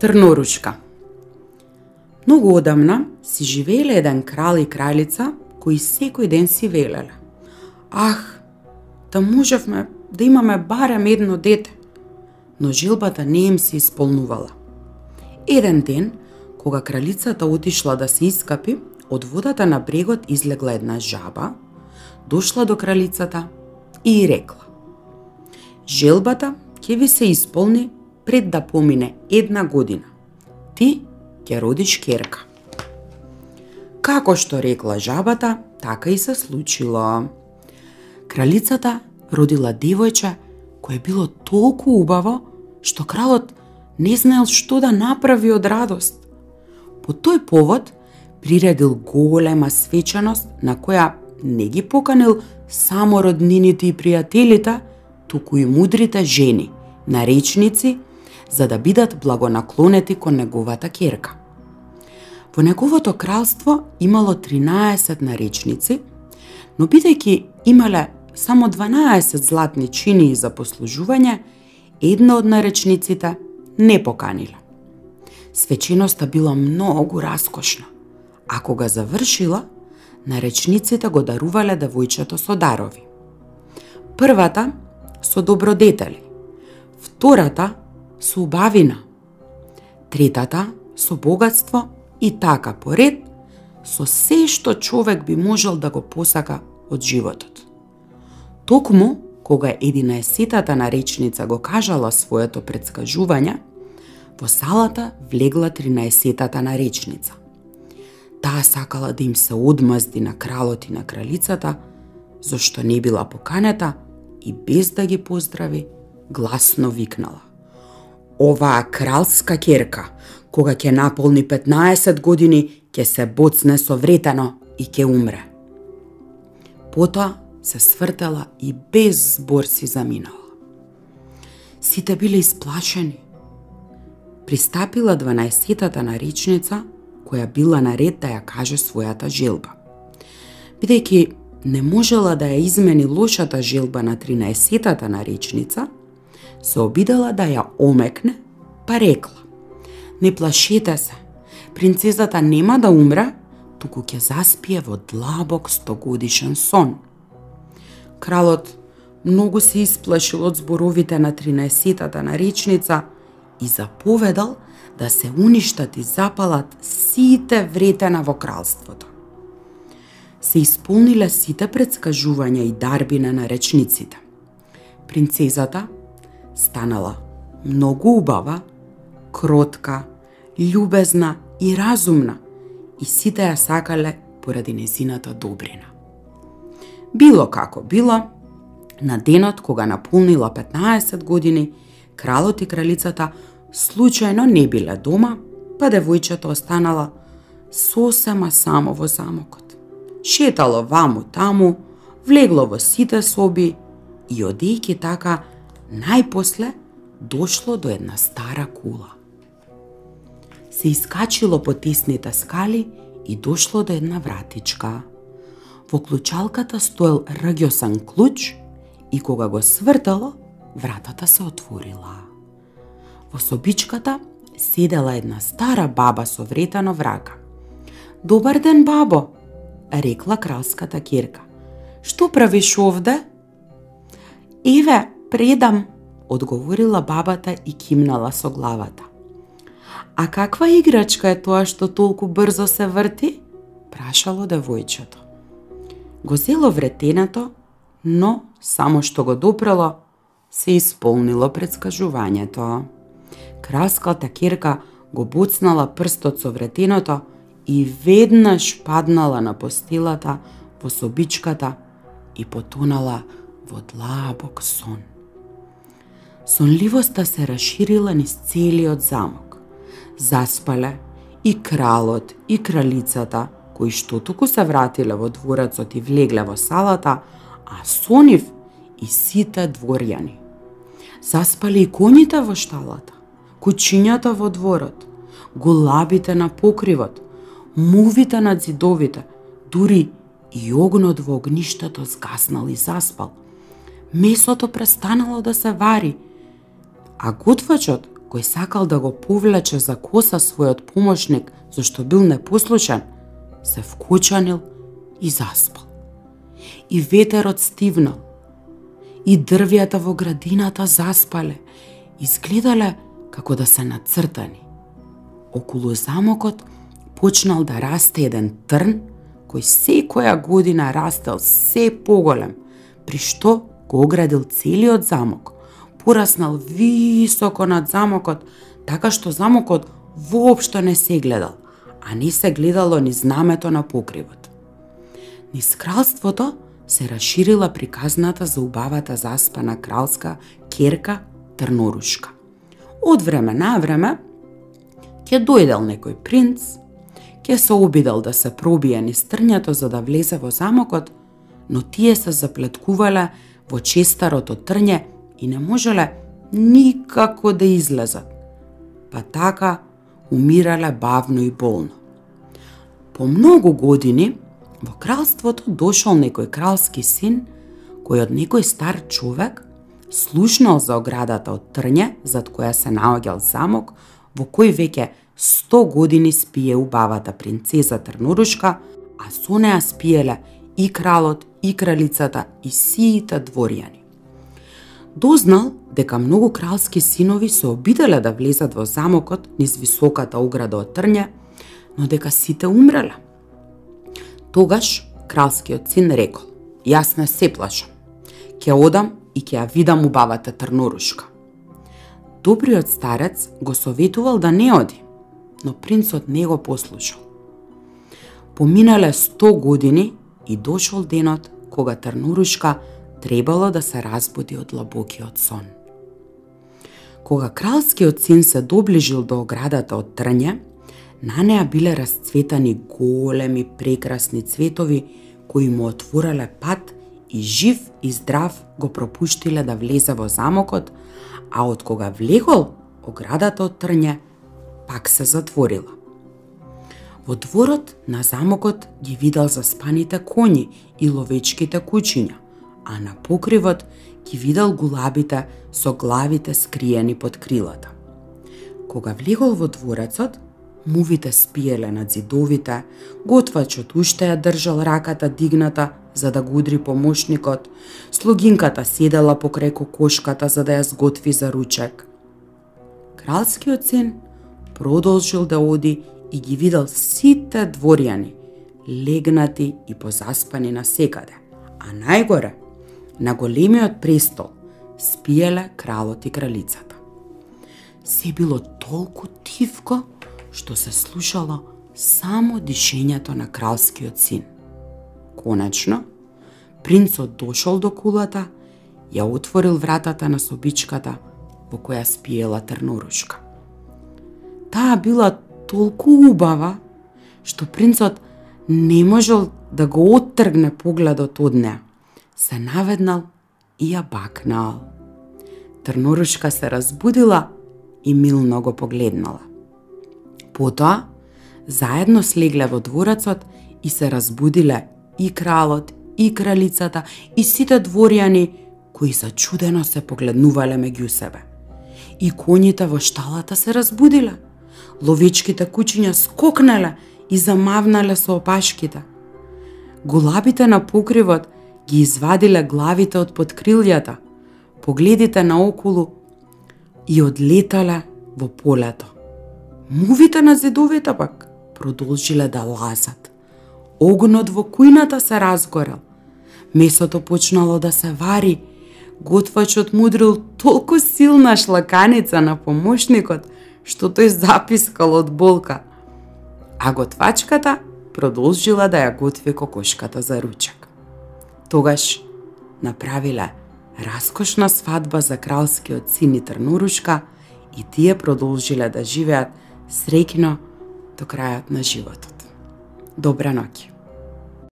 Трноручка Многу одамна си живееле еден крал и кралица кои секој ден си велеле. Ах, да можевме да имаме барем едно дете. Но жилбата не им се исполнувала. Еден ден, кога кралицата отишла да се искапи, од водата на брегот излегла една жаба, дошла до кралицата и рекла. Желбата ќе ви се исполни пред да помине една година. Ти ќе родиш керка. Како што рекла жабата, така и се случило. Кралицата родила девојче кое било толку убаво што кралот не знаел што да направи од радост. По тој повод приредил голема свечаност на која не ги поканил само роднините и пријателите, туку и мудрите жени, наречници, за да бидат благонаклонети кон неговата керка. Во неговото кралство имало 13 наречници, но бидејќи имале само 12 златни чини за послужување, една од наречниците не поканила. Свеченоста била многу раскошна, а кога завршила, наречниците го дарувале девојчето со дарови. Првата со добродетели, втората со убавина, третата со богатство и така поред со се што човек би можел да го посака од животот. Токму, кога единаесетата наречница го кажала своето предскажување, во салата влегла 13-тата наречница. Таа сакала да им се одмазди на кралот и на кралицата, зашто не била поканета и без да ги поздрави, гласно викнала. Оваа кралска керка, кога ќе наполни 15 години, ќе се боцне со вретено и ќе умре. Потоа се свртела и без збор си заминала. Сите биле исплашени. Пристапила 12-тата наречница која била наред да ја каже својата желба. Бидејќи не можела да ја измени лошата желба на 13-тата наречница, се обидела да ја омекне, па рекла Не плашете се, принцезата нема да умре, туку ќе заспие во длабок стогодишен сон. Кралот многу се исплашил од зборовите на 13-тата наречница и заповедал да се уништат и запалат сите вретена во кралството. Се исполниле сите предскажувања и дарби на наречниците. Принцезата станала многу убава, кротка, љубезна и разумна и сите ја сакале поради незината добрина. Било како било, на денот кога наполнила 15 години, кралот и кралицата случајно не биле дома, па девојчето останала сосема само во замокот. Шетало ваму таму, влегло во сите соби и одејќи така, најпосле дошло до една стара кула. Се искачило по тесните скали и дошло до една вратичка. Во клучалката стоел ргјосан клуч и кога го свртало, вратата се отворила. Во собичката седела една стара баба со вретано врака. Добар ден, бабо, рекла кралската кирка. Што правиш овде? Еве, предам, одговорила бабата и кимнала со главата. А каква играчка е тоа што толку брзо се врти? прашало девојчето. Го зело вретенето, но само што го допрело, се исполнило предскажувањето Краската керка го буцнала прстот со вретеното и веднаш паднала на постилата во собичката и потонала во длабок сон. Сонливоста се расширила низ целиот замок. Заспале и кралот и кралицата, кои што туку се вратиле во дворецот и влегле во салата, а сонив и сите дворјани. Заспале и коњите во шталата кучињата во дворот, голабите на покривот, мувите на зидовите, дури и огнот во огништето згаснал и заспал. Месото престанало да се вари, а готвачот кој сакал да го повлече за коса својот помошник, зашто бил непослушен, се вкочанил и заспал. И ветерот стивнал, и дрвјата во градината заспале, изгледале како да се нацртани. Околу замокот почнал да расте еден трн, кој секоја година растел се поголем, при што го оградил целиот замок, пораснал високо над замокот, така што замокот воопшто не се гледал, а не се гледало ни знамето на покривот. Низ кралството се расширила приказната за убавата заспана кралска керка Трнорушка. Од време на време, ќе дојдел некој принц, ќе се обидел да се пробие низ трњето за да влезе во замокот, но тие се заплеткувале во честарото трње и не можеле никако да излезат. Па така умирале бавно и болно. По многу години во кралството дошол некој кралски син кој од некој стар човек слушнал за оградата од трње зад која се наоѓал замок во кој веќе 100 години спие убавата принцеза Трнорушка, а со неа спиеле и кралот, и кралицата, и сиите дворјани. Дознал дека многу кралски синови се обиделе да влезат во замокот низ високата ограда од трње, но дека сите умреле. Тогаш кралскиот син рекол, јас не се плашам, ќе одам и ќе ја видам убавата Трнорушка. Добриот старец го советувал да не оди, но принцот не го послушал. Поминале 100 години и дошол денот кога Трнурушка требало да се разбуди од лабокиот сон. Кога кралскиот син се доближил до оградата од трња, на неа биле расцветани големи прекрасни цветови кои му отворале пат и жив и здрав го пропуштиле да влезе во замокот, а од кога влегол, оградата од трња пак се затворила. Во дворот на замокот ги видел заспаните коњи и ловечките кучиња, а на покривот ги видел гулабите со главите скриени под крилата. Кога влегол во дворецот, мувите спиеле над зидовите, готвачот уште ја држал раката дигната за да го удри помошникот, слугинката седела покрај кокошката за да ја сготви за ручек. Кралскиот син продолжил да оди и ги видел сите дворјани, легнати и позаспани на секаде. А најгоре, на големиот престол, спиеле кралот и кралицата. Се било толку тивко, што се слушало само дишењето на кралскиот син. Конечно, принцот дошол до кулата, ја отворил вратата на собичката во која спиела трнорушка. Таа била толку убава, што принцот не можел да го оттргне погледот од неа. Се наведнал и ја бакнал. Трнорушка се разбудила и милно го погледнала. Потоа, заедно слегле во дворецот и се разбудиле и кралот, и кралицата, и сите дворјани, кои зачудено се погледнувале меѓу себе. И коњите во шталата се разбудиле ловечките кучиња скокнале и замавнале со опашките. Голабите на покривот ги извадиле главите од подкрилјата, погледите наоколу и одлетале во полето. Мувите на зидовите пак продолжиле да лазат. Огнот во кујната се разгорел. Месото почнало да се вари. Готвачот мудрил толку силна шлаканица на помошникот што тој запискал од болка, а готвачката продолжила да ја готви кокошката за ручек. Тогаш направиле раскошна свадба за кралскиот син и Трнурушка и тие продолжиле да живеат среќно до крајот на животот. Добра ноќ!